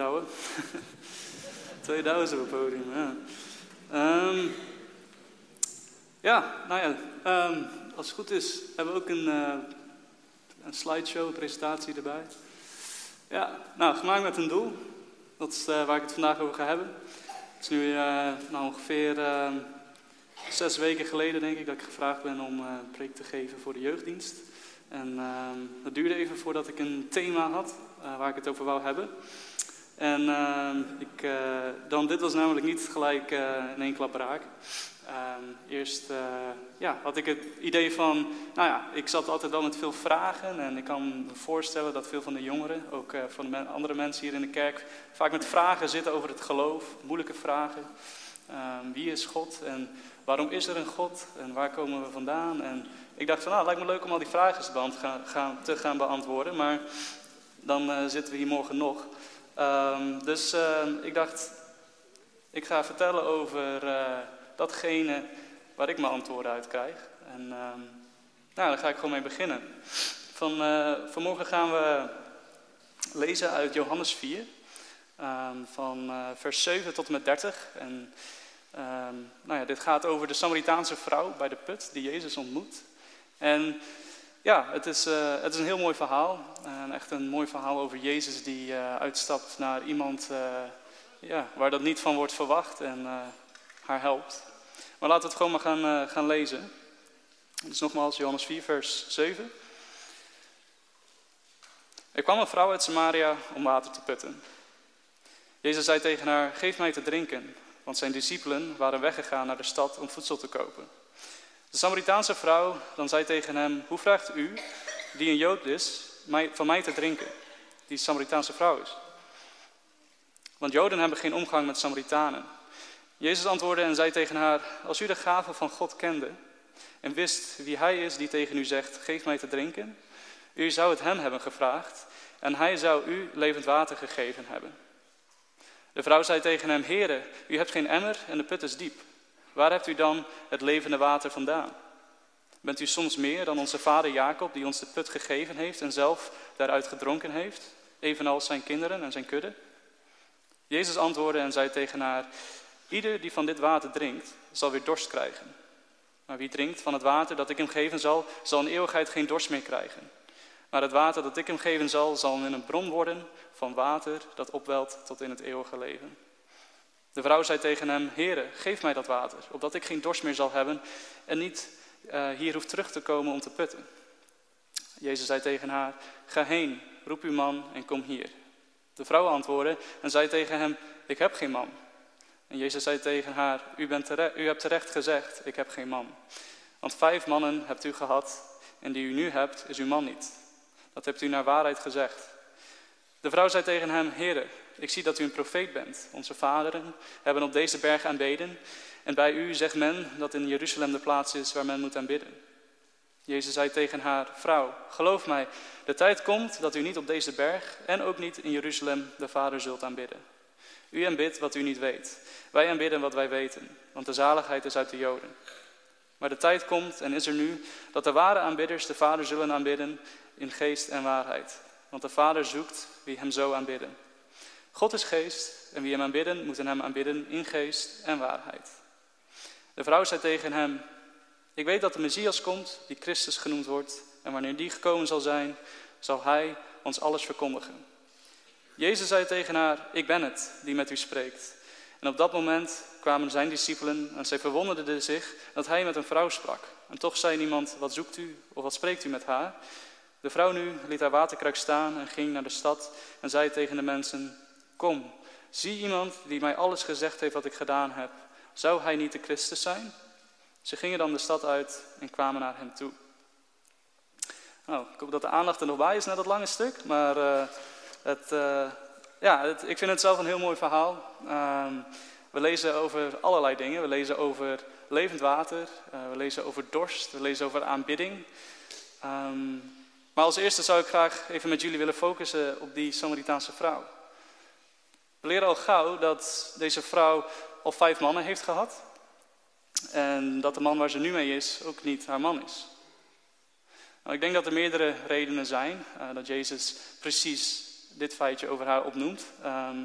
douwen. Twee douwen op het podium, ja. Ehm, nou ja, ehm, als het goed is, hebben we ook een, uh, een slideshow, een presentatie erbij. Ja, nou, gemaakt met een doel. Dat is uh, waar ik het vandaag over ga hebben. Het is nu uh, nou, ongeveer ehm, zes weken geleden, denk ik, dat ik gevraagd ben om een preek te geven voor de jeugddienst. En het duurde even voordat ik een thema had waar ik het over wou hebben. En ik, dan, dit was namelijk niet gelijk in één klap raak. Um, eerst ja, had ik het idee van, nou ja, ik zat altijd al met veel vragen en ik kan me voorstellen dat veel van de jongeren, ook van de andere mensen hier in de kerk, vaak met vragen zitten over het geloof, moeilijke vragen. Um, wie is God en waarom is er een God en waar komen we vandaan? En ik dacht van, nou, lijkt me leuk om al die vragen te, gaan, te gaan beantwoorden, maar dan zitten we hier morgen nog. Um, dus ik dacht, ik ga vertellen over datgene waar ik mijn antwoorden uit krijg. En uh, nou, daar ga ik gewoon mee beginnen. Van, uh, vanmorgen gaan we lezen uit Johannes 4, um, ehm, van uh, vers 7 tot en met 30. En nou ja, dit gaat over de Samaritaanse vrouw bij de put die Jezus ontmoet. En ja, het is, uh, het is een heel mooi verhaal. En echt een mooi verhaal over Jezus die uitstapt naar iemand ja, waar dat niet van wordt verwacht en haar helpt. Maar laten we het gewoon maar gaan, gaan lezen. Dus nogmaals, Johannes 4, vers 7. Er kwam een vrouw uit Samaria om water te putten. Jezus zei tegen haar, geef mij te drinken, want zijn discipelen waren weggegaan naar de stad om voedsel te kopen. De Samaritaanse vrouw dan zei tegen hem, hoe vraagt u, die een Jood is, mij, van mij te drinken, die Samaritaanse vrouw is? Want Joden hebben geen omgang met Samaritanen. Jezus antwoordde en zei tegen haar, als u de gave van God kende en wist wie hij is die tegen u zegt, geef mij te drinken, u zou het hem hebben gevraagd en hij zou u levend water gegeven hebben. De vrouw zei tegen hem, Heere, u hebt geen emmer en de put is diep. Waar hebt u dan het levende water vandaan? Bent u soms meer dan onze vader Jacob, die ons de put gegeven heeft en zelf daaruit gedronken heeft, evenals zijn kinderen en zijn kudde? Jezus antwoordde en zei tegen haar, Ieder die van dit water drinkt, zal weer dorst krijgen. Maar wie drinkt van het water dat ik hem geven zal, zal in eeuwigheid geen dorst meer krijgen. Maar het water dat ik hem geven zal, zal in een bron worden van water dat opwelt tot in het eeuwige leven. De vrouw zei tegen hem, Heere, geef mij dat water, opdat ik geen dorst meer zal hebben en niet uh, hier hoef terug te komen om te putten. Jezus zei tegen haar, ga heen, roep uw man en kom hier. De vrouw antwoordde en zei tegen hem, ik heb geen man. En Jezus zei tegen haar, u, bent u hebt terecht gezegd, ik heb geen man. Want vijf mannen hebt u gehad en die u nu hebt, is uw man niet. Dat hebt u naar waarheid gezegd. De vrouw zei tegen hem, Heere, ik zie dat u een profeet bent. Onze vaderen hebben op deze berg aanbeden. En bij u zegt men dat in Jeruzalem de plaats is waar men moet aanbidden. Jezus zei tegen haar, vrouw, geloof mij, de tijd komt dat u niet op deze berg en ook niet in Jeruzalem de Vader zult aanbidden. U aanbidt wat u niet weet. Wij aanbidden wat wij weten, want de zaligheid is uit de Joden. Maar de tijd komt en is er nu dat de ware aanbidders de Vader zullen aanbidden in geest en waarheid. Want de Vader zoekt wie hem zo aanbidden. God is geest en wie hem aanbidden, moeten hem aanbidden in geest en waarheid. De vrouw zei tegen hem, ik weet dat de Messias komt, die Christus genoemd wordt, en wanneer die gekomen zal zijn, zal hij ons alles verkondigen. Jezus zei tegen haar, ik ben het die met u spreekt. En op dat moment kwamen zijn discipelen en zij verwonderden zich dat hij met een vrouw sprak. En toch zei niemand, wat zoekt u of wat spreekt u met haar? De vrouw nu liet haar waterkruik staan en ging naar de stad en zei tegen de mensen, kom, zie iemand die mij alles gezegd heeft wat ik gedaan heb. Zou hij niet de Christus zijn? Ze gingen dan de stad uit en kwamen naar hem toe. Nou, ik hoop dat de aandacht er nog bij is na dat lange stuk, maar... Uh, het, uh, ja, het, ik vind het zelf een heel mooi verhaal. Uh, we lezen over allerlei dingen. We lezen over levend water, uh, we lezen over dorst, we lezen over aanbidding. Um, maar als eerste zou ik graag even met jullie willen focussen op die Samaritaanse vrouw. We leren al gauw dat deze vrouw al vijf mannen heeft gehad. En dat de man waar ze nu mee is ook niet haar man is. Nou, ik denk dat er meerdere redenen zijn uh, dat Jezus precies dit feitje over haar opnoemt. Ehm,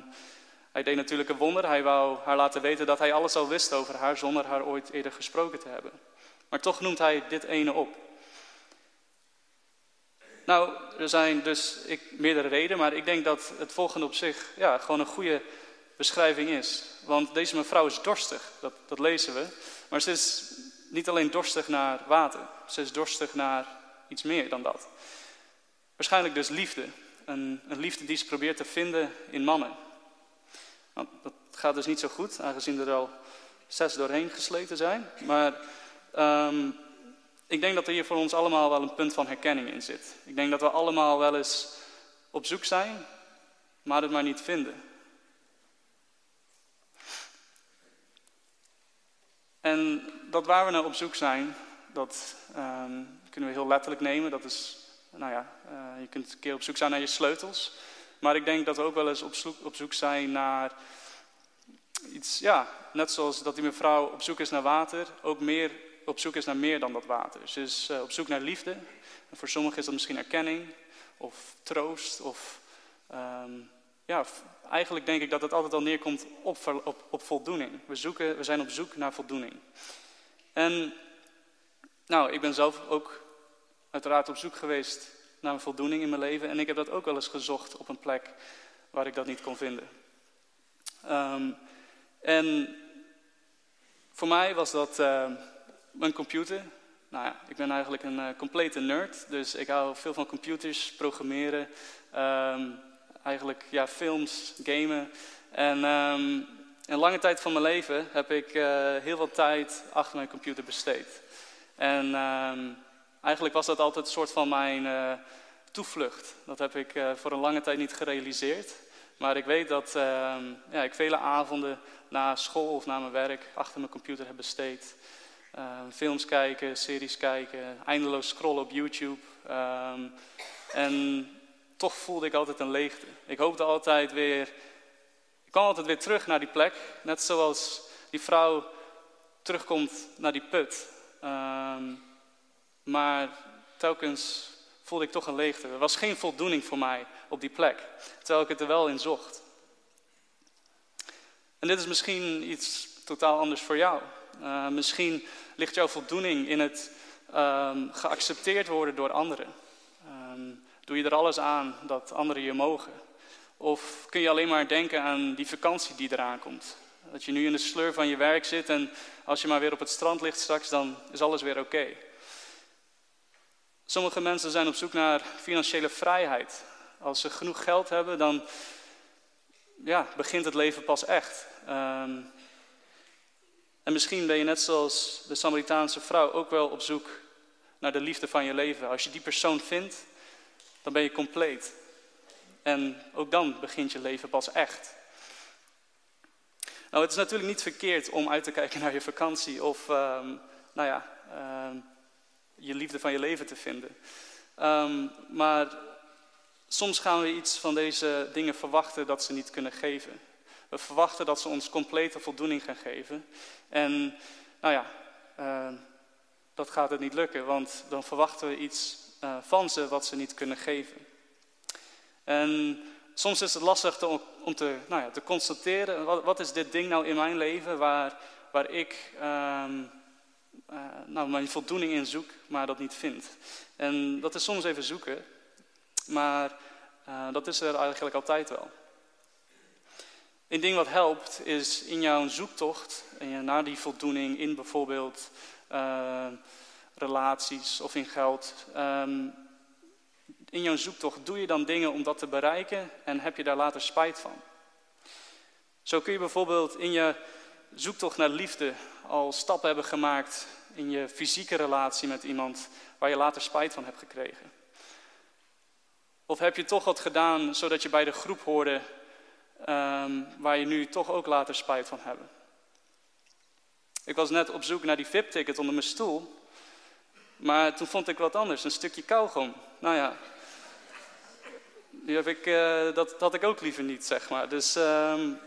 hij deed natuurlijk een wonder. Hij wou haar laten weten dat hij alles al wist over haar zonder haar ooit eerder gesproken te hebben. Maar toch noemt hij dit ene op. Nou, er zijn dus ik, meerdere redenen, maar ik denk dat het volgende op zich ja, gewoon een goede beschrijving is. Want deze mevrouw is dorstig, dat, dat lezen we. Maar ze is niet alleen dorstig naar water, ze is dorstig naar iets meer dan dat. Waarschijnlijk dus liefde. Een, een liefde die ze probeert te vinden in mannen. Dat gaat dus niet zo goed, aangezien er al zes doorheen gesleten zijn. Maar um, ik denk dat er hier voor ons allemaal wel een punt van herkenning in zit. Ik denk dat we allemaal wel eens op zoek zijn, maar het maar niet vinden. En dat waar we naar op zoek zijn, dat um, kunnen we heel letterlijk nemen. Dat is, nou ja, uh, je kunt een keer op zoek zijn naar je sleutels. Maar ik denk dat we ook wel eens op zoek, op zoek zijn naar iets, ja, net zoals dat die mevrouw op zoek is naar water, ook meer op zoek is naar meer dan dat water. Ze is uh, op zoek naar liefde. En voor sommigen is dat misschien erkenning of troost. Of, um, ja, eigenlijk denk ik dat het altijd al neerkomt op, op, voldoening. We, zoeken, we zijn op zoek naar voldoening. En nou, ik ben zelf ook uiteraard op zoek geweest naar een voldoening in mijn leven. En ik heb dat ook wel eens gezocht op een plek waar ik dat niet kon vinden. Um, en voor mij was dat uh, mijn computer. Nou ja, ik ben eigenlijk een uh, complete nerd, dus ik hou veel van computers, programmeren, um, eigenlijk ja, films, gamen. En um, een lange tijd van mijn leven heb ik uh, heel veel tijd achter mijn computer besteed. En um, eigenlijk was dat altijd een soort van mijn uh, toevlucht. Dat heb ik voor een lange tijd niet gerealiseerd. Maar ik weet dat ja, ik vele avonden na school of na mijn werk achter mijn computer heb besteed. Ehm, films kijken, series kijken, eindeloos scrollen op YouTube. Um, en toch voelde ik altijd een leegte. Ik hoopte altijd weer, ik kwam altijd weer terug naar die plek. Net zoals die vrouw terugkomt naar die put. Um, maar telkens voelde ik toch een leegte. Er was geen voldoening voor mij op die plek. Terwijl ik het er wel in zocht. En dit is misschien iets totaal anders voor jou. Misschien ligt jouw voldoening in het um, geaccepteerd worden door anderen. Um, doe je er alles aan dat anderen je mogen? Of kun je alleen maar denken aan die vakantie die eraan komt? Dat je nu in de sleur van je werk zit en als je maar weer op het strand ligt straks, dan is alles weer oké. Sommige mensen zijn op zoek naar financiële vrijheid. Als ze genoeg geld hebben, dan ja, begint het leven pas echt. Um, en misschien ben je net zoals de Samaritaanse vrouw ook wel op zoek naar de liefde van je leven. Als je die persoon vindt, dan ben je compleet. En ook dan begint je leven pas echt. Nou, het is natuurlijk niet verkeerd om uit te kijken naar je vakantie of, um, nou ja, um, je liefde van je leven te vinden. Um, maar soms gaan we iets van deze dingen verwachten dat ze niet kunnen geven. We verwachten dat ze ons complete voldoening gaan geven. En nou ja, uh, dat gaat het niet lukken, want dan verwachten we iets uh, van ze wat ze niet kunnen geven. En soms is het lastig om te, nou ja, te constateren, wat, is dit ding nou in mijn leven waar, waar ik uh, nou, mijn voldoening in zoek, maar dat niet vind. En dat is soms even zoeken, maar dat is er eigenlijk altijd wel. Een ding wat helpt is in jouw zoektocht naar die voldoening in bijvoorbeeld uh, relaties of in geld. Um, in jouw zoektocht doe je dan dingen om dat te bereiken en heb je daar later spijt van. Zo kun je bijvoorbeeld in je zoektocht naar liefde al stappen hebben gemaakt in je fysieke relatie met iemand waar je later spijt van hebt gekregen. Of heb je toch wat gedaan zodat je bij de groep hoorde um, waar je nu toch ook later spijt van hebben. Ik was net op zoek naar die VIP-ticket onder mijn stoel. Maar toen vond ik wat anders, een stukje kauwgom. Nou ja, die heb ik, uh, dat, had ik ook liever niet, zeg maar. Dus um,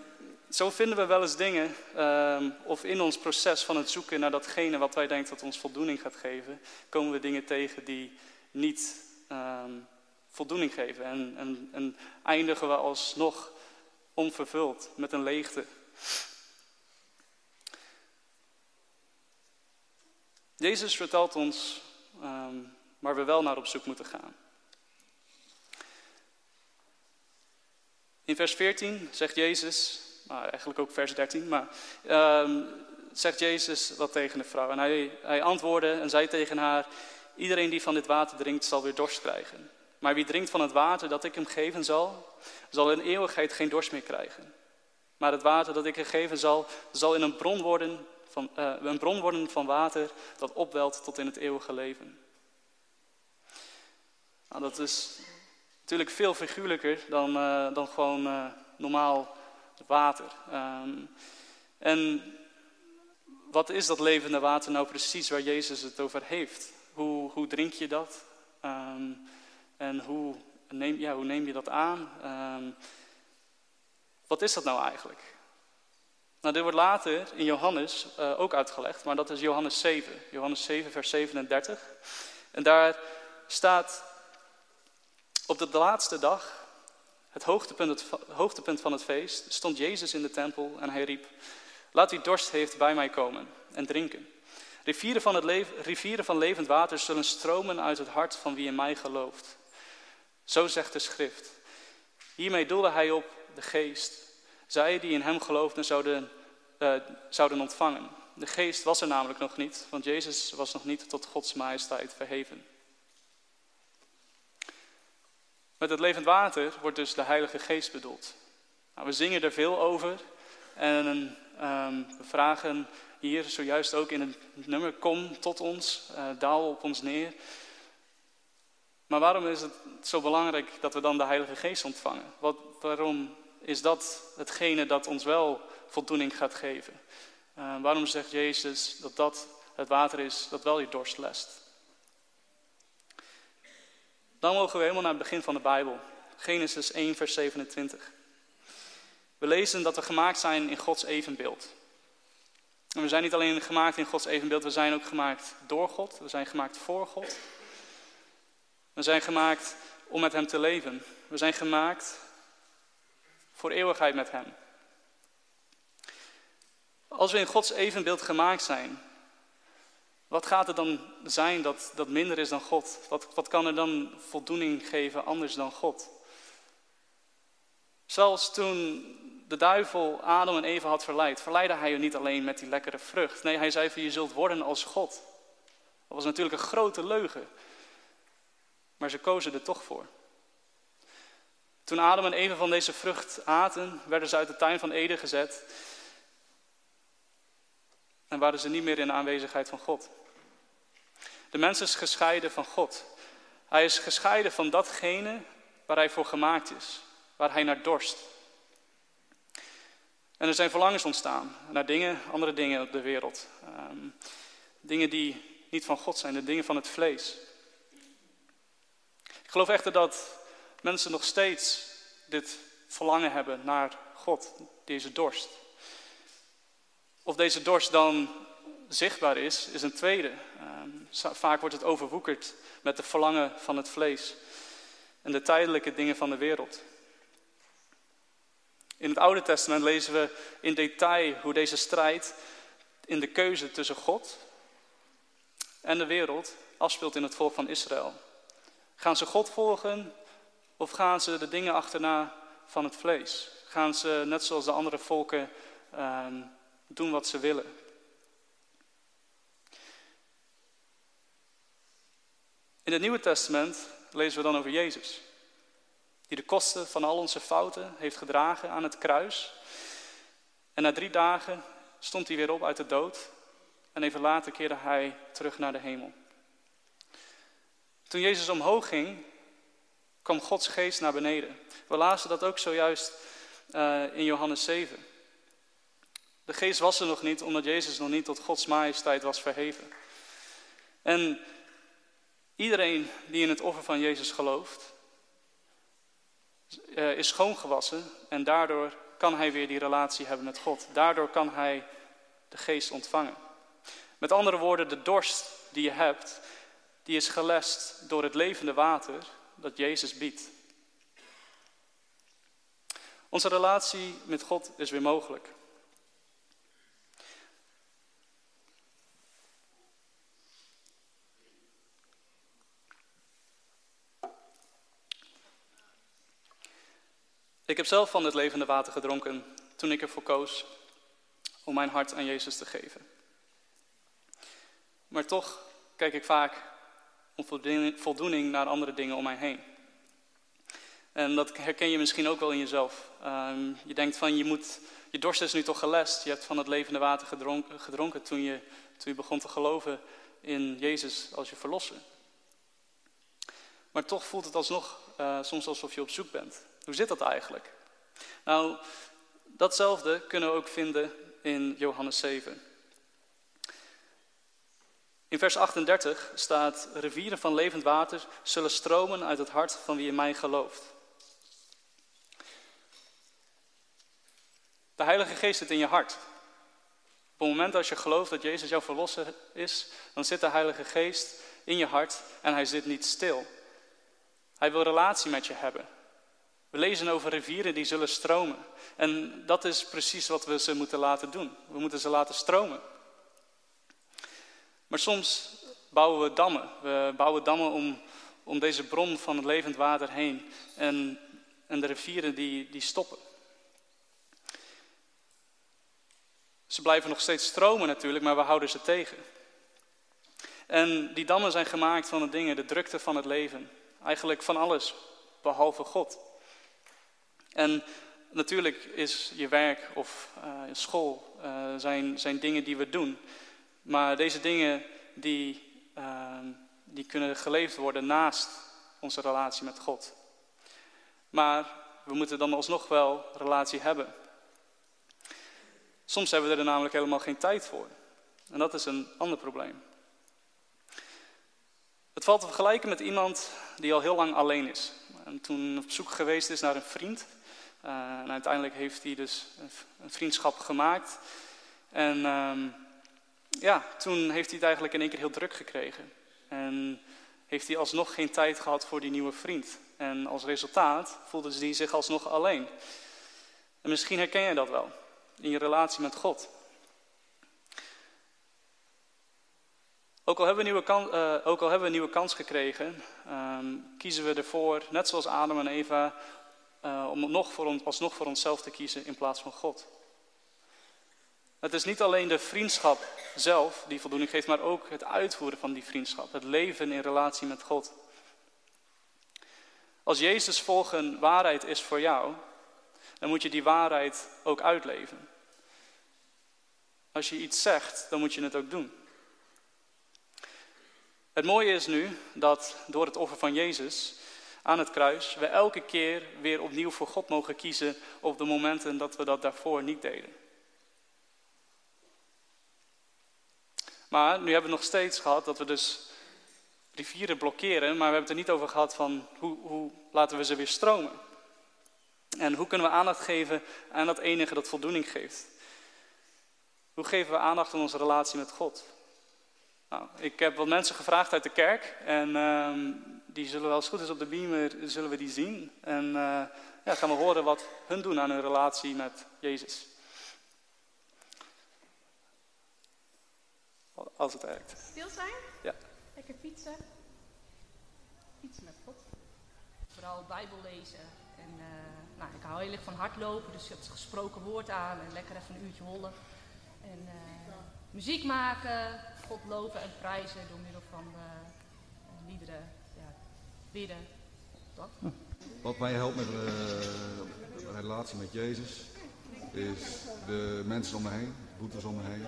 zo vinden we wel eens dingen, um, of in ons proces van het zoeken naar datgene wat wij denken dat ons voldoening gaat geven, komen we dingen tegen die niet, voldoening geven. En, en, en eindigen we alsnog onvervuld met een leegte. Jezus vertelt ons um, waar we wel naar op zoek moeten gaan. In vers 14 zegt Jezus, nou eigenlijk ook vers 13, maar um, zegt Jezus wat tegen de vrouw. En hij, hij antwoordde en zei tegen haar, iedereen die van dit water drinkt zal weer dorst krijgen. Maar wie drinkt van het water dat ik hem geven zal, zal in eeuwigheid geen dorst meer krijgen. Maar het water dat ik hem geven zal, zal in een bron worden van, uh, een bron worden van water dat opwelt tot in het eeuwige leven. Nou, dat is natuurlijk veel figuurlijker dan, uh, dan gewoon uh, normaal water. Um, en wat is dat levende water nou precies waar Jezus het over heeft? Hoe, hoe drink je dat? Um, en hoe neem, ja, hoe neem je dat aan? Um, wat is dat nou eigenlijk? Nou, dit wordt later in Johannes uh, ook uitgelegd, maar dat is Johannes 7. Johannes 7, vers 37. En daar staat op de laatste dag, het hoogtepunt, het hoogtepunt van het feest, stond Jezus in de tempel en hij riep, laat wie dorst heeft bij mij komen en drinken. Rivieren van, het rivieren van levend water zullen stromen uit het hart van wie in mij gelooft. Zo zegt de schrift. Hiermee doelde hij op de geest. Zij die in hem geloofden zouden, uh, zouden ontvangen. De geest was er namelijk nog niet, want Jezus was nog niet tot Gods majesteit verheven. Met het levend water wordt dus de Heilige Geest bedoeld. Nou, we zingen er veel over en um, we vragen hier zojuist ook in het nummer: Kom tot ons, uh, daal op ons neer. Maar waarom is het zo belangrijk dat we dan de Heilige Geest ontvangen? Wat, waarom is dat hetgene dat ons wel voldoening gaat geven? Uh, waarom zegt Jezus dat dat het water is dat wel je dorst lest? Dan mogen we helemaal naar het begin van de Bijbel. Genesis 1, vers 27. We lezen dat we gemaakt zijn in Gods evenbeeld. En we zijn niet alleen gemaakt in Gods evenbeeld, we zijn ook gemaakt door God. We zijn gemaakt voor God. We zijn gemaakt om met Hem te leven. We zijn gemaakt voor eeuwigheid met Hem. Als we in Gods evenbeeld gemaakt zijn, wat gaat het dan zijn dat, dat minder is dan God? Wat, wat kan er dan voldoening geven anders dan God? Zelfs toen de duivel Adam en Eva had verleid, verleidde hij je niet alleen met die lekkere vrucht. Nee, hij zei van je zult worden als God. Dat was natuurlijk een grote leugen. Maar ze kozen er toch voor. Toen Adam en Eva van deze vrucht aten, werden ze uit de tuin van Eden gezet. En waren ze niet meer in de aanwezigheid van God. De mens is gescheiden van God. Hij is gescheiden van datgene waar hij voor gemaakt is, waar hij naar dorst. En er zijn verlangens ontstaan naar dingen, andere dingen op de wereld. Um, dingen die niet van God zijn, de dingen van het vlees. Ik geloof echter dat mensen nog steeds dit verlangen hebben naar God, deze dorst. Of deze dorst dan zichtbaar is, is een tweede. Um, vaak wordt het overwoekerd met de verlangen van het vlees en de tijdelijke dingen van de wereld. In het Oude Testament lezen we in detail hoe deze strijd in de keuze tussen God en de wereld afspeelt in het volk van Israël. Gaan ze God volgen of gaan ze de dingen achterna van het vlees? Gaan ze net zoals de andere volken um, doen wat ze willen? In het Nieuwe Testament lezen we dan over Jezus. Die de kosten van al onze fouten heeft gedragen aan het kruis. En na drie dagen stond hij weer op uit de dood. En even later keerde hij terug naar de hemel. Toen Jezus omhoog ging, kwam Gods geest naar beneden. We lazen dat ook zojuist uh, in Johannes 7. De geest was er nog niet, omdat Jezus nog niet tot Gods majesteit was verheven. En iedereen die in het offer van Jezus gelooft, uh, is schoongewassen en daardoor kan hij weer die relatie hebben met God. Daardoor kan hij de geest ontvangen. Met andere woorden, de dorst die je hebt, die is gelest door het levende water, dat Jezus biedt. Onze relatie met God is weer mogelijk. Ik heb zelf van het levende water gedronken toen ik ervoor koos om mijn hart aan Jezus te geven. Maar toch kijk ik vaak om voldoening naar andere dingen om mij heen. En dat herken je misschien ook wel in jezelf. Ehm, je denkt van je moet, je dorst is nu toch gelest. Je hebt van het levende water gedronken, gedronken toen, je, toen je begon te geloven in Jezus als je verlosser. Maar toch voelt het alsnog uh, soms alsof je op zoek bent. Hoe zit dat eigenlijk? Nou, datzelfde kunnen we ook vinden in Johannes 7. In vers 38 staat: Rivieren van levend water zullen stromen uit het hart van wie in mij gelooft. De Heilige Geest zit in je hart. Op het moment dat je gelooft dat Jezus jouw verlosser is, dan zit de Heilige Geest in je hart en hij zit niet stil. Hij wil relatie met je hebben. We lezen over rivieren die zullen stromen. En dat is precies wat we ze moeten laten doen. We moeten ze laten stromen. Maar soms bouwen we dammen. We bouwen dammen om, om deze bron van het levend water heen. En, en de rivieren die, die stoppen. Ze blijven nog steeds stromen natuurlijk, maar we houden ze tegen. En die dammen zijn gemaakt van de dingen, de drukte van het leven. Eigenlijk van alles, behalve God. En natuurlijk is je werk of uh, school uh, zijn, zijn dingen die we doen. Maar deze dingen die, uh, die kunnen geleefd worden naast onze relatie met God. Maar we moeten dan alsnog wel relatie hebben. Soms hebben we er namelijk helemaal geen tijd voor. En dat is een ander probleem. Het valt te vergelijken met iemand die al heel lang alleen is. En toen op zoek geweest is naar een vriend. Uh, en uiteindelijk heeft hij dus een vriendschap gemaakt. En um, ja, toen heeft hij het eigenlijk in één keer heel druk gekregen. En heeft hij alsnog geen tijd gehad voor die nieuwe vriend. En als resultaat voelde hij zich alsnog alleen. En misschien herken je dat wel in je relatie met God. Ook al hebben we een nieuwe, kans, uh, ook al hebben we nieuwe kans gekregen, um, kiezen we ervoor, net zoals Adam en Eva, uh, om nog voor alsnog voor onszelf te kiezen in plaats van God. Het is niet alleen de vriendschap zelf die voldoening geeft, maar ook het uitvoeren van die vriendschap, het leven in relatie met God. Als Jezus volgen waarheid is voor jou, dan moet je die waarheid ook uitleven. Als je iets zegt, dan moet je het ook doen. Het mooie is nu dat door het offer van Jezus aan het kruis, we elke keer weer opnieuw voor God mogen kiezen op de momenten dat we dat daarvoor niet deden. Maar nu hebben we nog steeds gehad dat we dus rivieren blokkeren, maar we hebben het er niet over gehad van hoe, hoe laten we ze weer stromen. En hoe kunnen we aandacht geven aan dat enige dat voldoening geeft. Hoe geven we aandacht aan onze relatie met God? Nou, ik heb wat mensen gevraagd uit de kerk en uh, die zullen wel eens goed is op de beamer, zullen we die zien. En uh, ja, gaan we horen wat hun doen aan hun relatie met Jezus. Als het werkt. Stil zijn? Ja. Lekker fietsen. Fietsen met God. Vooral Bijbel lezen. En uh, nou, ik hou heel erg van hardlopen, dus je hebt gesproken woord aan en lekker even een uurtje hollen. En uh, muziek maken, God loven en prijzen door middel van uh, liederen, ja, bidden. Dat. Wat mij helpt met de relatie met Jezus is de mensen om me heen, de boetes om me heen,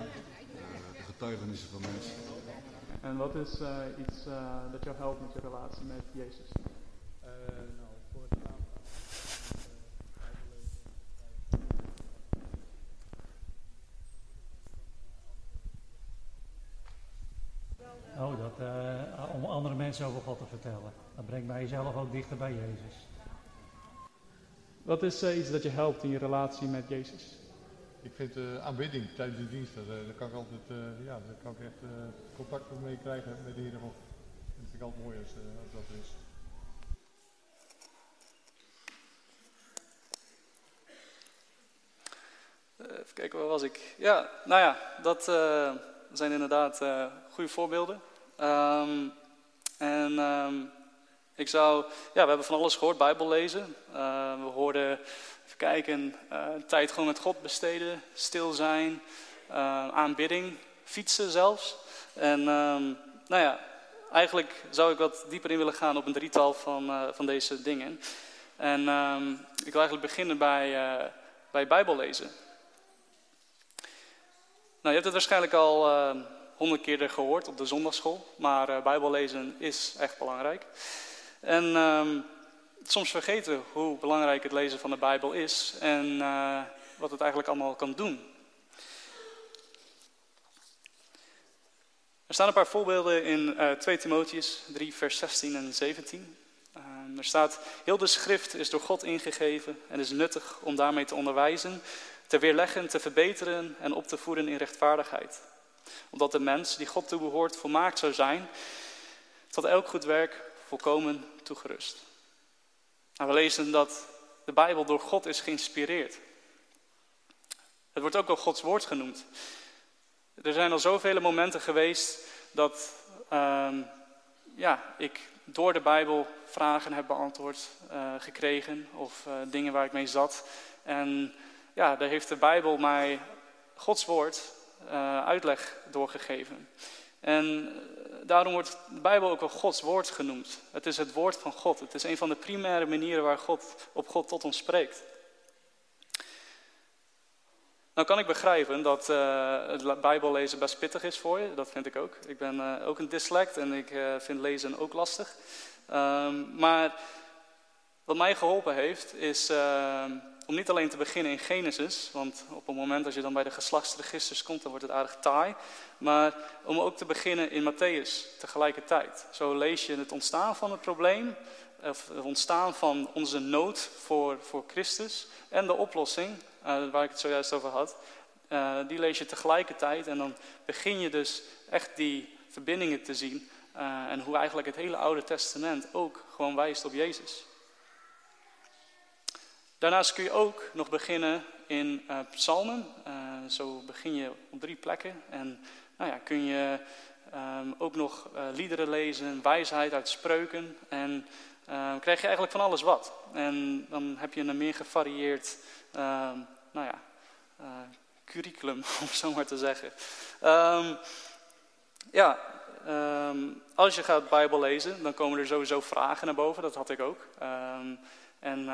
getuigenissen van mensen. En wat is uh, iets uh, dat jou helpt met je relatie met Jezus? Uh, nou, voor het. Oh, dat, uh, om andere mensen over God te vertellen. Dat brengt mij zelf ook dichter bij Jezus. Wat is uh, iets dat je helpt in je relatie met Jezus? ik vind eh, aanbidding tijdens de dienst, daar, eh, daar, kan ik altijd, eh, ja, daar kan ik echt contact mee krijgen met de heren. Dat vind ik altijd mooi als, dat is. Even kijken, waar was ik? Ja, nou ja, dat zijn inderdaad goede voorbeelden. Ehm, en ehm, ik zou, ja, we hebben van alles gehoord, Bijbel lezen. Ehm, we hoorden kijken, tijd gewoon met God besteden, stil zijn, aanbidding, fietsen zelfs. En um, nou ja, eigenlijk zou ik wat dieper in willen gaan op een drietal van, van deze dingen. En um, ik wil eigenlijk beginnen bij, uh, bij Bijbellezen. Nou, je hebt het waarschijnlijk al uh, honderd keer gehoord op de zondagschool, maar uh, Bijbellezen is echt belangrijk. En soms vergeten hoe belangrijk het lezen van de Bijbel is en wat het eigenlijk allemaal kan doen. Er staan een paar voorbeelden in 2 Timotheus 3, vers 16 en 17. Um, er staat, heel de schrift is door God ingegeven en is nuttig om daarmee te onderwijzen, te weerleggen, te verbeteren en op te voeden in rechtvaardigheid. Omdat de mens die God toebehoort volmaakt zou zijn, tot elk goed werk volkomen toegerust. Nou, we lezen dat de Bijbel door God is geïnspireerd. Het wordt ook wel Gods woord genoemd. Er zijn al zoveel momenten geweest dat um, ja, ik door de Bijbel vragen heb beantwoord uh, gekregen of uh, dingen waar ik mee zat. En ja, daar heeft de Bijbel mij Gods woord uh, uitleg doorgegeven. En daarom wordt de Bijbel ook wel Gods woord genoemd. Het is het woord van God. Het is een van de primaire manieren waar God op God tot ons spreekt. Nou kan ik begrijpen dat uh, het Bijbellezen best pittig is voor je. Dat vind ik ook. Ik ben uh, ook een dyslect en ik uh, vind lezen ook lastig. Um, maar wat mij geholpen heeft is ehm, om niet alleen te beginnen in Genesis. Want op het moment dat je dan bij de geslachtsregisters komt, dan wordt het aardig taai. Maar om ook te beginnen in Matthäus tegelijkertijd. Zo lees je het ontstaan van het probleem. Of het ontstaan van onze nood voor, voor Christus. En de oplossing uh, waar ik het zojuist over had, uh, die lees je tegelijkertijd en dan begin je dus echt die verbindingen te zien uh, en hoe eigenlijk het hele Oude Testament ook gewoon wijst op Jezus. Daarnaast kun je ook nog beginnen in psalmen. zo begin je op drie plekken en nou ja, kun je um, ook nog liederen lezen, wijsheid uit spreuken en uh, krijg je eigenlijk van alles wat. En dan heb je een meer gevarieerd uh, nou ja, curriculum, om zo maar te zeggen. Ja, als je gaat Bijbel lezen, dan komen er sowieso vragen naar boven. Dat had ik ook. En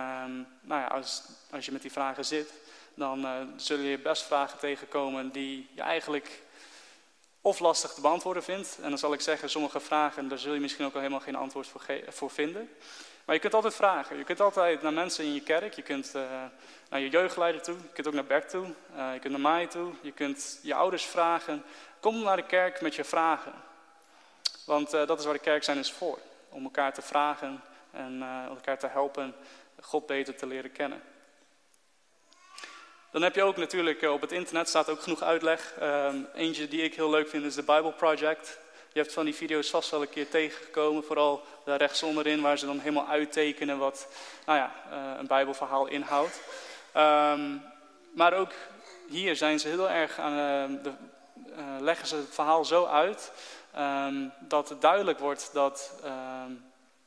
nou ja, als, als je met die vragen zit, dan uh, zul je best vragen tegenkomen die je eigenlijk of lastig te beantwoorden vindt. En dan zal ik zeggen, sommige vragen, daar zul je misschien ook al helemaal geen antwoord voor, voor vinden. Maar je kunt altijd vragen. Je kunt altijd naar mensen in je kerk. Je kunt uh, naar je jeugdleider toe. Je kunt ook naar Bert toe. Uh, je kunt naar mij toe. Je kunt je ouders vragen. Kom naar de kerk met je vragen. Want dat is waar de kerk zijn is voor. Om elkaar te vragen en elkaar te helpen God beter te leren kennen. Dan heb je ook natuurlijk op het internet staat ook genoeg uitleg. Ehm, eentje die ik heel leuk vind is de Bible Project. Je hebt van die video's vast wel een keer tegengekomen, vooral daar rechts onderin, waar ze dan helemaal uittekenen wat nou ja, uh, een Bijbelverhaal inhoudt. Um, maar ook hier zijn ze heel erg aan, uh, leggen ze het verhaal zo uit dat het duidelijk wordt dat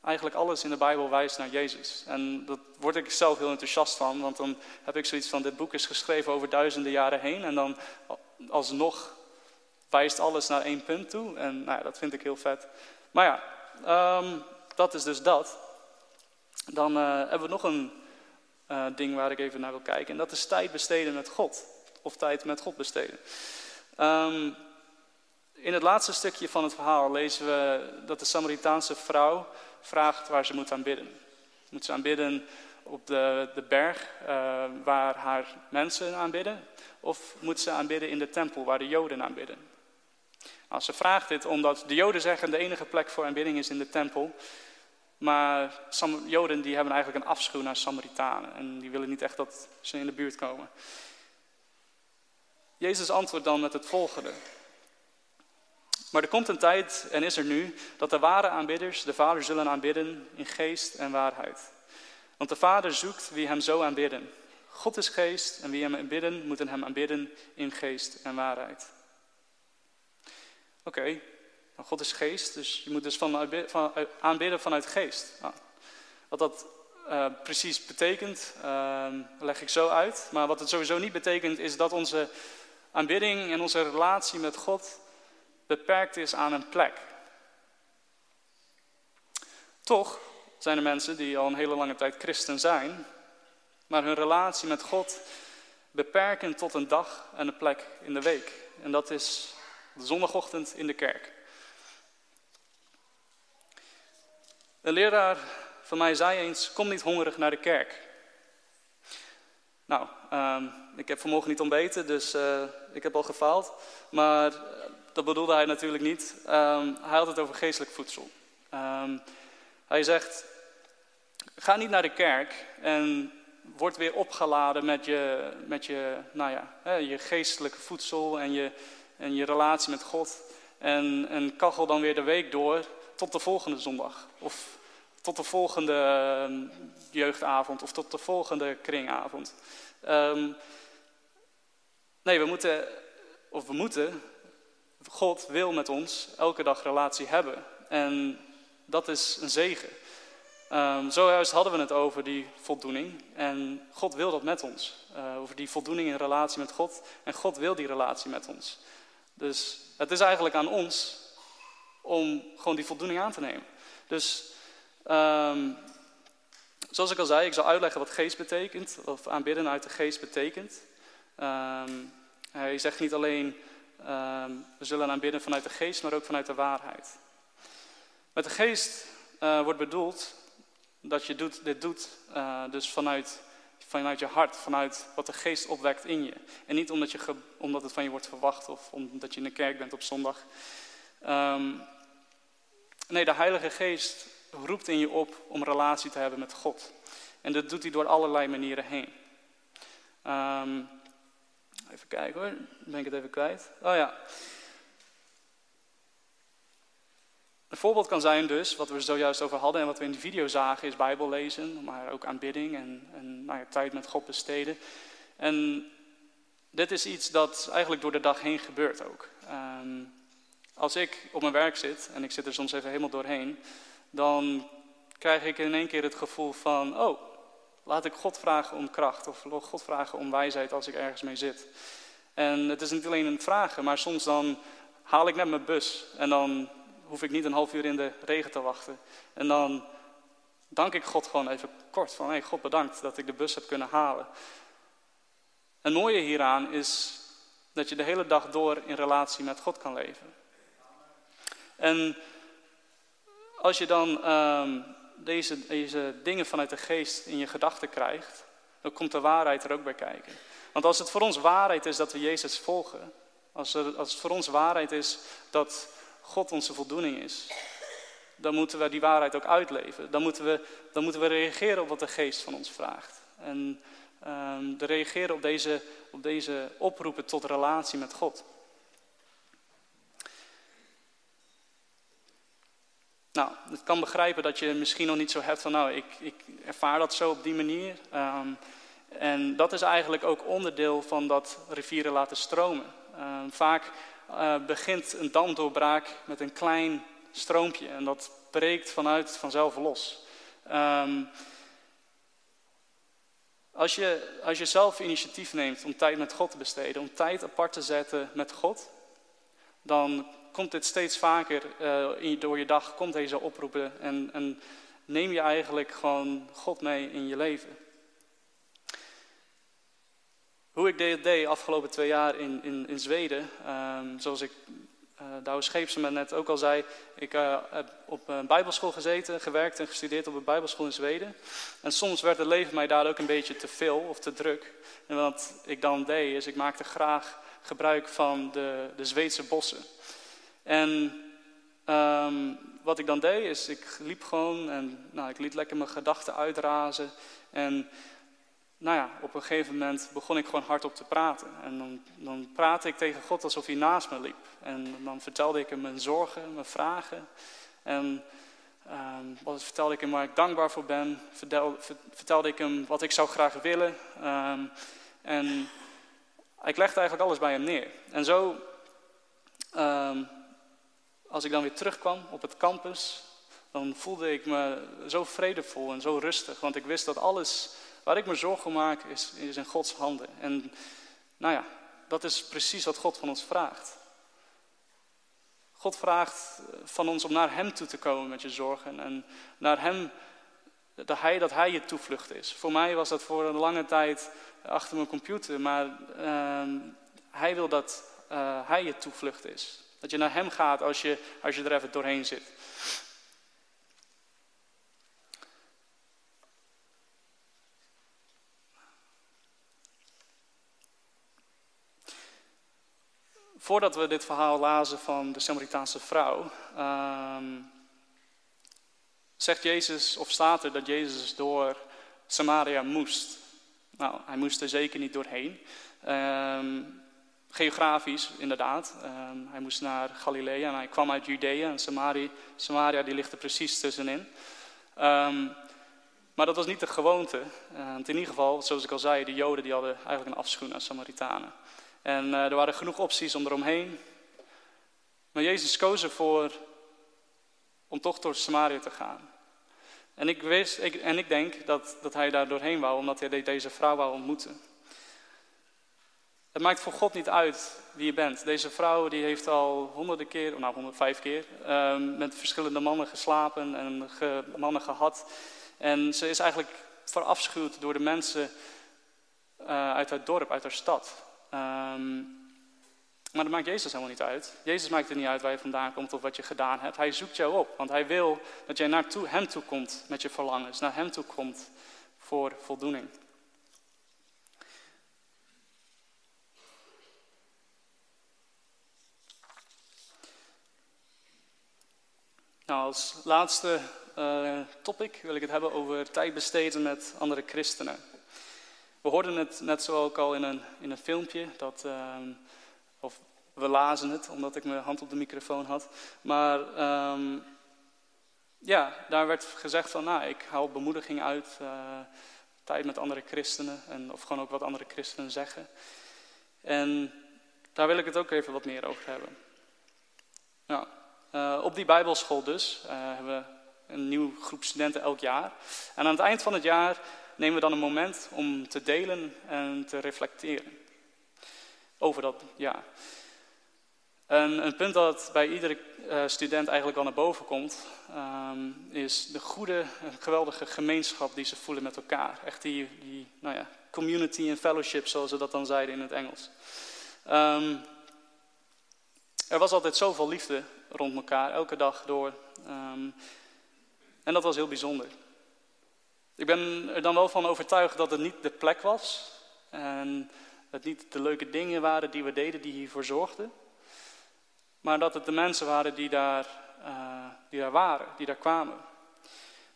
eigenlijk alles in de Bijbel wijst naar Jezus. En daar word ik zelf heel enthousiast van, want dan heb ik zoiets van: dit boek is geschreven over duizenden jaren heen en dan alsnog wijst alles naar één punt toe. En nou dat vind ik heel vet. Maar ja, um, dat is dus dat. Dan uh, hebben we nog een uh, ding waar ik even naar wil kijken. En dat is tijd besteden met God. Of tijd met God besteden. Um, in het laatste stukje van het verhaal lezen we dat de Samaritaanse vrouw vraagt waar ze moet aanbidden. Moet ze aanbidden op de, de berg uh, waar haar mensen aanbidden? Of moet ze aanbidden in de tempel waar de Joden aanbidden? Nou, ze vraagt dit omdat de Joden zeggen de enige plek voor aanbidding is in de tempel. Maar Joden die hebben eigenlijk een afschuw naar Samaritanen. En die willen niet echt dat ze in de buurt komen. Jezus antwoordt dan met het volgende. Maar er komt een tijd, en is er nu, dat de ware aanbidders de Vader zullen aanbidden in geest en waarheid. Want de Vader zoekt wie hem zo aanbidden. God is geest en wie hem aanbidden, moeten hem aanbidden in geest en waarheid. Oké, nou, God is geest, dus je moet dus van, van, aanbidden vanuit geest. Nou, wat dat uh, precies betekent, uh, leg ik zo uit. Maar wat het sowieso niet betekent, is dat onze aanbidding en onze relatie met God beperkt is aan een plek. Toch zijn er mensen die al een hele lange tijd christen zijn, maar hun relatie met God beperken tot een dag en een plek in de week. En dat is de zondagochtend in de kerk. Een leraar van mij zei eens, kom niet hongerig naar de kerk. Nou, ehm, ik heb vanmorgen niet ontbeten, dus uh, ik heb al gefaald. Maar dat bedoelde hij natuurlijk niet. Um, hij had het over geestelijk voedsel. Um, hij zegt, ga niet naar de kerk en word weer opgeladen met je, met je, nou ja, hè, je geestelijke voedsel en je, en je relatie met God. En, en kachel dan weer de week door tot de volgende zondag. Of tot de volgende ehm, jeugdavond of tot de volgende kringavond. Nee, we moeten, of we moeten, God wil met ons elke dag relatie hebben. En dat is een zegen. Um, zojuist hadden we het over die voldoening. En God wil dat met ons. Uh, over die voldoening in relatie met God. En God wil die relatie met ons. Dus het is eigenlijk aan ons om gewoon die voldoening aan te nemen. Dus um, zoals ik al zei, ik zal uitleggen wat geest betekent. Of aanbidden uit de geest betekent. Um, hij zegt niet alleen, we zullen aanbidden vanuit de geest, maar ook vanuit de waarheid. Met de geest uh, wordt bedoeld dat je doet, dit doet uh, dus vanuit, vanuit je hart, vanuit wat de geest opwekt in je. En niet omdat, je omdat het van je wordt verwacht of omdat je in de kerk bent op zondag. Um, nee, de Heilige Geest roept in je op om relatie te hebben met God. En dat doet hij door allerlei manieren heen. Um, even kijken hoor, ben ik het even kwijt. Oh ja. Een voorbeeld kan zijn dus, wat we zojuist over hadden en wat we in de video zagen, is Bijbel lezen, maar ook aanbidding en, en nou ja, tijd met God besteden. En dit is iets dat eigenlijk door de dag heen gebeurt ook. Um, als ik op mijn werk zit, en ik zit er soms even helemaal doorheen, dan krijg ik in één keer het gevoel van, oh, laat ik God vragen om kracht of God vragen om wijsheid als ik ergens mee zit. En het is niet alleen een vragen, maar soms dan haal ik net mijn bus en dan hoef ik niet een half uur in de regen te wachten. En dan dank ik God gewoon even kort van, hey, God bedankt dat ik de bus heb kunnen halen. Het mooie hieraan is dat je de hele dag door in relatie met God kan leven. En als je dan um, deze, deze dingen vanuit de geest in je gedachten krijgt, dan komt de waarheid er ook bij kijken. Want als het voor ons waarheid is dat we Jezus volgen, als, als het voor ons waarheid is dat God onze voldoening is, dan moeten we die waarheid ook uitleven. Dan moeten we, dan moeten we reageren op wat de geest van ons vraagt. En de reageren op deze, op deze oproepen tot relatie met God. Nou, ik kan begrijpen dat je misschien nog niet zo hebt van, nou, ik, ik ervaar dat zo op die manier. Um, en dat is eigenlijk ook onderdeel van dat rivieren laten stromen. Um, vaak uh, begint een damdoorbraak met een klein stroompje en dat breekt vanuit vanzelf los. Um, als, je, als je zelf initiatief neemt om tijd met God te besteden, om tijd apart te zetten met God, dan komt dit steeds vaker uh, door je dag, komt deze oproepen en, en neem je eigenlijk gewoon God mee in je leven. Hoe ik dit deed afgelopen twee jaar in, in, in Zweden, um, zoals ik uh, Douwe me net ook al zei, ik uh, heb op een bijbelschool gezeten, gewerkt en gestudeerd op een bijbelschool in Zweden. En soms werd het leven mij daar ook een beetje te veel of te druk. En wat ik dan deed, is ik maakte graag gebruik van de, de Zweedse bossen. En um, wat ik dan deed, is ik liep gewoon en nou, ik liet lekker mijn gedachten uitrazen. En nou ja, op een gegeven moment begon ik gewoon hardop te praten. En dan, dan praatte ik tegen God alsof hij naast me liep. En dan vertelde ik hem mijn zorgen, mijn vragen. En ehm, wat vertelde ik hem waar ik dankbaar voor ben. Vertel, vertelde ik hem wat ik zou graag willen. Ehm, en ik legde eigenlijk alles bij hem neer. En zo, ehm, als ik dan weer terugkwam op het campus, dan voelde ik me zo vredevol en zo rustig. Want ik wist dat alles waar ik me zorgen maak, is, is in Gods handen. En nou ja, dat is precies wat God van ons vraagt. God vraagt van ons om naar Hem toe te komen met je zorgen. En naar Hem, dat Hij, dat hij je toevlucht is. Voor mij was dat voor een lange tijd achter mijn computer. Maar uh, Hij wil dat uh, Hij je toevlucht is. Dat je naar Hem gaat als je, als je er even doorheen zit. Voordat we dit verhaal lazen van de Samaritaanse vrouw, um, zegt Jezus, of staat er dat Jezus door Samaria moest. Nou, hij moest er zeker niet doorheen. Um, geografisch, inderdaad. Um, hij moest naar Galilea en hij kwam uit Judea en Samaria, Samaria die ligt er precies tussenin. maar dat was niet de gewoonte. Want in ieder geval, zoals ik al zei, de Joden die hadden eigenlijk een afschuw naar Samaritanen. En uh, er waren genoeg opties om eromheen. Maar Jezus koos ervoor om toch door Samaria te gaan. En ik, wist, ik, en ik denk dat, dat hij daar doorheen wou, omdat hij deze vrouw wou ontmoeten. Het maakt voor God niet uit wie je bent. Deze vrouw die heeft al honderden keer, nou honderdvijf keer, uh, met verschillende mannen geslapen en mannen gehad. En ze is eigenlijk verafschuwd door de mensen uh, uit haar dorp, uit haar stad. Um, maar dat maakt Jezus helemaal niet uit. Jezus maakt er niet uit waar je vandaan komt of wat je gedaan hebt. Hij zoekt jou op, want hij wil dat jij naar hem toe komt met je verlangens, naar hem toe komt voor voldoening. Nou, als laatste uh, topic wil ik het hebben over tijd besteden met andere christenen. We hoorden het net zo ook al in een, in een filmpje, dat, um, of we lazen het omdat ik mijn hand op de microfoon had. Maar um, ja, daar werd gezegd van, nou, ik haal bemoediging uit, uh, tijd met andere christenen, en, of gewoon ook wat andere christenen zeggen. En daar wil ik het ook even wat meer over hebben. Nou, uh, op die bijbelschool dus uh, hebben we een nieuwe groep studenten elk jaar. En aan het eind van het jaar nemen we dan een moment om te delen en te reflecteren over dat jaar. En een punt dat bij iedere uh, student eigenlijk al naar boven komt, um, is de goede, geweldige gemeenschap die ze voelen met elkaar. Echt die, die nou ja, community en fellowship, zoals ze dat dan zeiden in het Engels. Um, er was altijd zoveel liefde rond elkaar, elke dag door. Um, en dat was heel bijzonder. Ik ben er dan wel van overtuigd dat het niet de plek was. En het niet de leuke dingen waren die we deden die hiervoor zorgden. Maar dat het de mensen waren die daar, uh, die daar waren, die daar kwamen.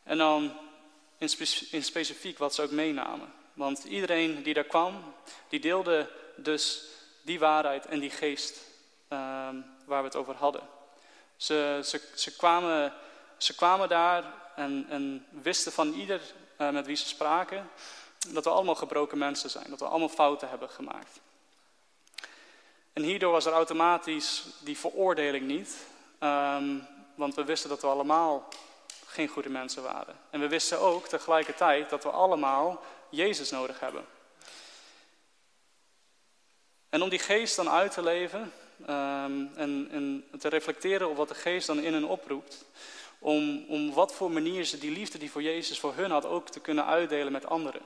En dan in, spe in specifiek wat ze ook meenamen. Want iedereen die daar kwam, die deelde dus die waarheid en die geest uh, waar we het over hadden. Ze, ze, ze, kwamen, ze kwamen daar en, en wisten van ieder uh, met wie ze spraken, dat we allemaal gebroken mensen zijn, dat we allemaal fouten hebben gemaakt. En hierdoor was er automatisch die veroordeling niet, um, want we wisten dat we allemaal geen goede mensen waren. En we wisten ook tegelijkertijd dat we allemaal Jezus nodig hebben. En om die geest dan uit te leven um, en, en te reflecteren op wat de geest dan in hen oproept, om, om wat voor manier ze die liefde die voor Jezus voor hun had ook te kunnen uitdelen met anderen.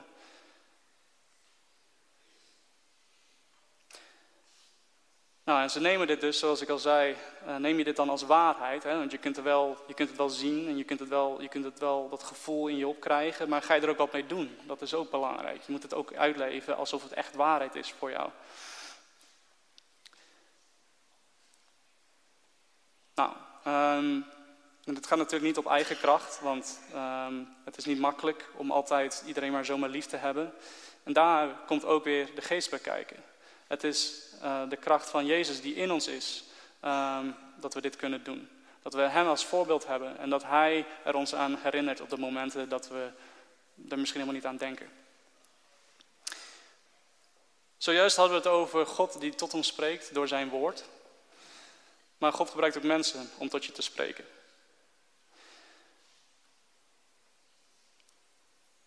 Nou, en ze nemen dit dus, zoals ik al zei, uh, neem je dit dan als waarheid. Hè? Want je kunt, er wel, je kunt het wel zien en je kunt, het wel, je kunt het wel dat gevoel in je opkrijgen. Maar ga je er ook wat mee doen? Dat is ook belangrijk. Je moet het ook uitleven alsof het echt waarheid is voor jou. Nou, um, en dat gaat natuurlijk niet op eigen kracht, want um, het is niet makkelijk om altijd iedereen maar zomaar lief te hebben. En daar komt ook weer de geest bij kijken. Het is uh, de kracht van Jezus die in ons is, um, dat we dit kunnen doen. Dat we Hem als voorbeeld hebben en dat Hij er ons aan herinnert op de momenten dat we er misschien helemaal niet aan denken. Zojuist hadden we het over God die tot ons spreekt door zijn woord. Maar God gebruikt ook mensen om tot je te spreken.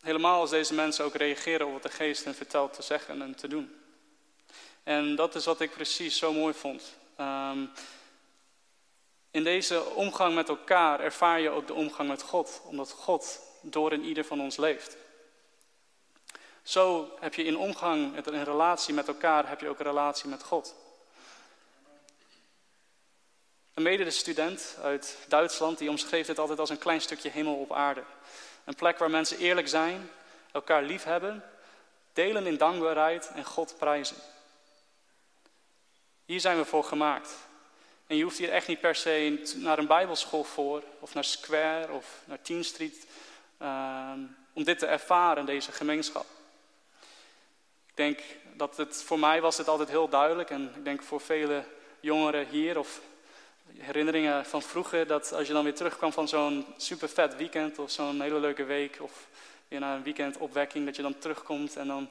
Helemaal als deze mensen ook reageren op wat de geest hen vertelt te zeggen en te doen. En dat is wat ik precies zo mooi vond. Um, in deze omgang met elkaar ervaar je ook de omgang met God, omdat God door in ieder van ons leeft. Zo heb je in omgang, in relatie met elkaar, heb je ook een relatie met God. Een medestudent uit Duitsland die omschreef dit altijd als een klein stukje hemel op aarde. Een plek waar mensen eerlijk zijn, elkaar lief hebben, delen in dankbaarheid en God prijzen. Hier zijn we voor gemaakt. En je hoeft hier echt niet per se naar een bijbelschool voor, of naar Square, of naar Teen Street, ehm, om dit te ervaren, deze gemeenschap. Ik denk dat het, voor mij was het altijd heel duidelijk, en ik denk voor vele jongeren hier, of herinneringen van vroeger, dat als je dan weer terugkwam van zo'n super vet weekend, of zo'n hele leuke week, of weer naar een weekendopwekking, dat je dan terugkomt en dan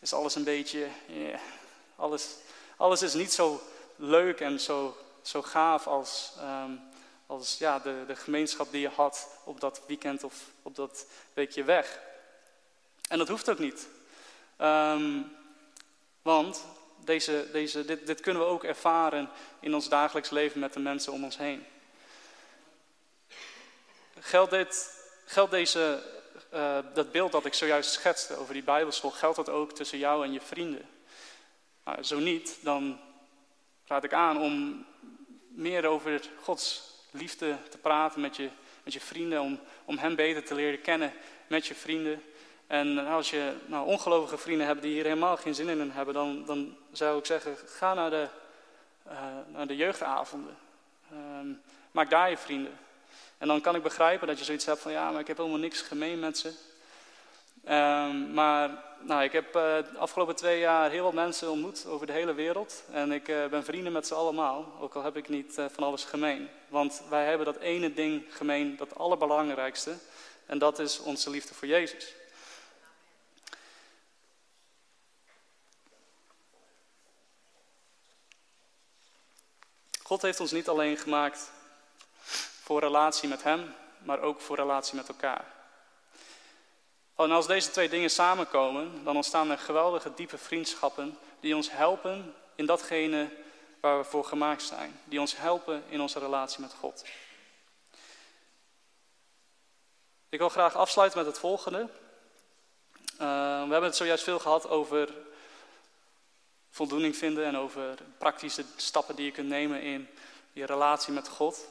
is alles een beetje, alles, alles is niet zo leuk en zo zo gaaf als, ehm, als ja, de, de gemeenschap die je had op dat weekend of op dat weekje weg. En dat hoeft ook niet. Ehm, want deze, deze, dit, dit kunnen we ook ervaren in ons dagelijks leven met de mensen om ons heen. Geldt, dit, geldt deze, uh, dat beeld dat ik zojuist schetste over die Bijbelschool, geldt dat ook tussen jou en je vrienden? Nou, zo niet, dan raad ik aan om meer over Gods liefde te praten met je, met je vrienden, om, om Hem beter te leren kennen met je vrienden. En als je nou, ongelovige vrienden hebt die hier helemaal geen zin in hebben, dan, dan zou ik zeggen, ga naar de, uh, naar de jeugdavonden. Ehm, maak daar je vrienden. En dan kan ik begrijpen dat je zoiets hebt van, ja, maar ik heb helemaal niks gemeen met ze. Um, maar nou, ik heb uh, de afgelopen twee jaar heel wat mensen ontmoet over de hele wereld. En ik uh, ben vrienden met ze allemaal, ook al heb ik niet van alles gemeen. Want wij hebben dat ene ding gemeen, dat allerbelangrijkste. En dat is onze liefde voor Jezus. God heeft ons niet alleen gemaakt voor relatie met Hem, maar ook voor relatie met elkaar. En als deze twee dingen samenkomen, dan ontstaan er geweldige diepe vriendschappen die ons helpen in datgene waar we voor gemaakt zijn. Die ons helpen in onze relatie met God. Ik wil graag afsluiten met het volgende. Uh, we hebben het zojuist veel gehad over voldoening vinden en over praktische stappen die je kunt nemen in je relatie met God.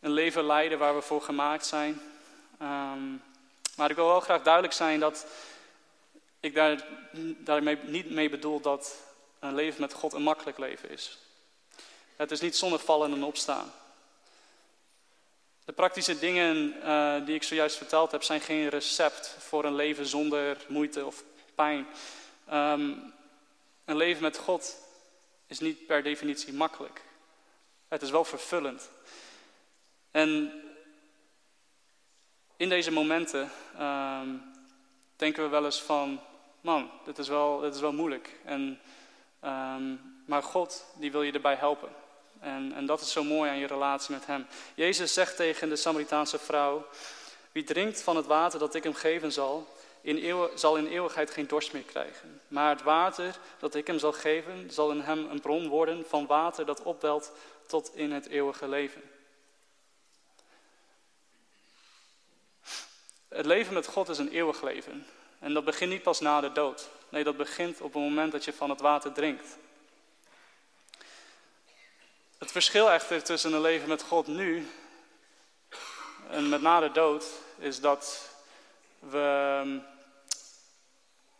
Een leven leiden waar we voor gemaakt zijn. Um, maar ik wil wel graag duidelijk zijn dat ik daar, daarmee niet mee bedoel dat een leven met God een makkelijk leven is. Het is niet zonder vallen en opstaan. De praktische dingen uh, die ik zojuist verteld heb, zijn geen recept voor een leven zonder moeite of pijn. Um, een leven met God is niet per definitie makkelijk. Het is wel vervullend. En in deze momenten um, denken we wel eens van, man, dit is wel, dit is wel moeilijk. En, um, maar God, die wil je erbij helpen. En, en dat is zo mooi aan je relatie met Hem. Jezus zegt tegen de Samaritaanse vrouw, wie drinkt van het water dat ik hem geven zal, in eeuw, zal in eeuwigheid geen dorst meer krijgen. Maar het water dat ik hem zal geven, zal in hem een bron worden van water dat opwelt tot in het eeuwige leven. Het leven met God is een eeuwig leven. En dat begint niet pas na de dood. Nee, dat begint op het moment dat je van het water drinkt. Het verschil echter tussen een leven met God nu en met na de dood is dat we,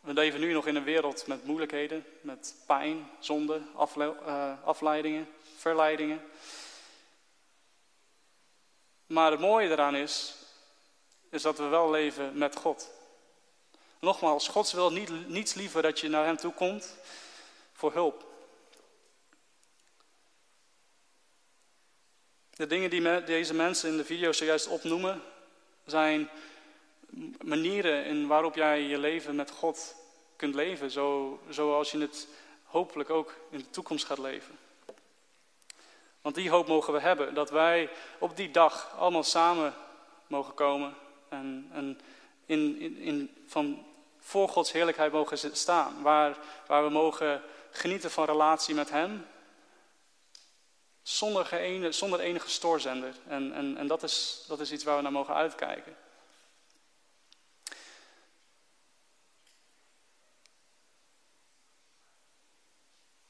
we leven nu nog in een wereld met moeilijkheden, met pijn, zonde, eh, afleidingen, verleidingen. Maar het mooie eraan is is dat we wel leven met God. Nogmaals, God wil niet, niets liever dat je naar Hem toe komt voor hulp. De dingen die deze mensen in de video zojuist opnoemen, zijn manieren in waarop jij je leven met God kunt leven, zo, zoals je het hopelijk ook in de toekomst gaat leven. Want die hoop mogen we hebben, dat wij op die dag allemaal samen mogen komen en, en in, in, in, van voor Gods heerlijkheid mogen staan, waar, waar we mogen genieten van relatie met Hem, zonder, geene, zonder enige stoorzender. En, en, en dat, is, dat is iets waar we naar mogen uitkijken.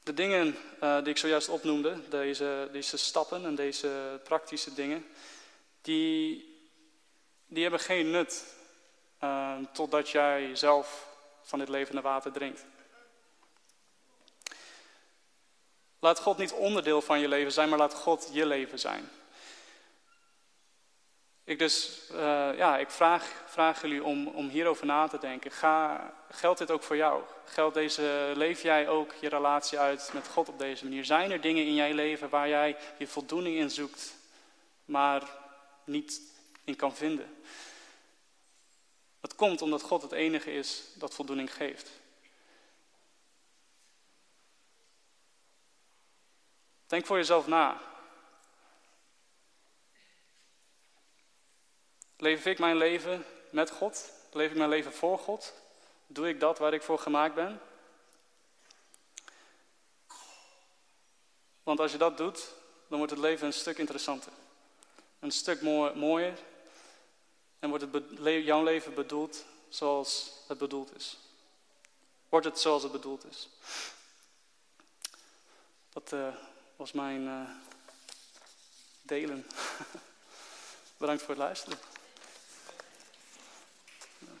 De dingen eh, die ik zojuist opnoemde, deze, deze stappen en deze praktische dingen, die, die hebben geen nut eh, totdat jij zelf van dit levende water drinkt. Laat God niet onderdeel van je leven zijn, maar laat God je leven zijn. Ik dus, eh, ja, ik vraag, vraag jullie om, om hierover na te denken. Ga, geldt dit ook voor jou? Geldt deze, leef jij ook je relatie uit met God op deze manier? Zijn er dingen in jij leven waar jij je voldoening in zoekt, maar niet in kan vinden? Dat komt omdat God het enige is dat voldoening geeft. Denk voor jezelf na. Leef ik mijn leven met God? Leef ik mijn leven voor God? Doe ik dat waar ik voor gemaakt ben? Want als je dat doet, dan wordt het leven een stuk interessanter. Een stuk mooi- mooier. En wordt het jouw leven bedoeld zoals het bedoeld is. Wordt het zoals het bedoeld is. Dat eh, was mijn eh, delen. Bedankt voor het luisteren.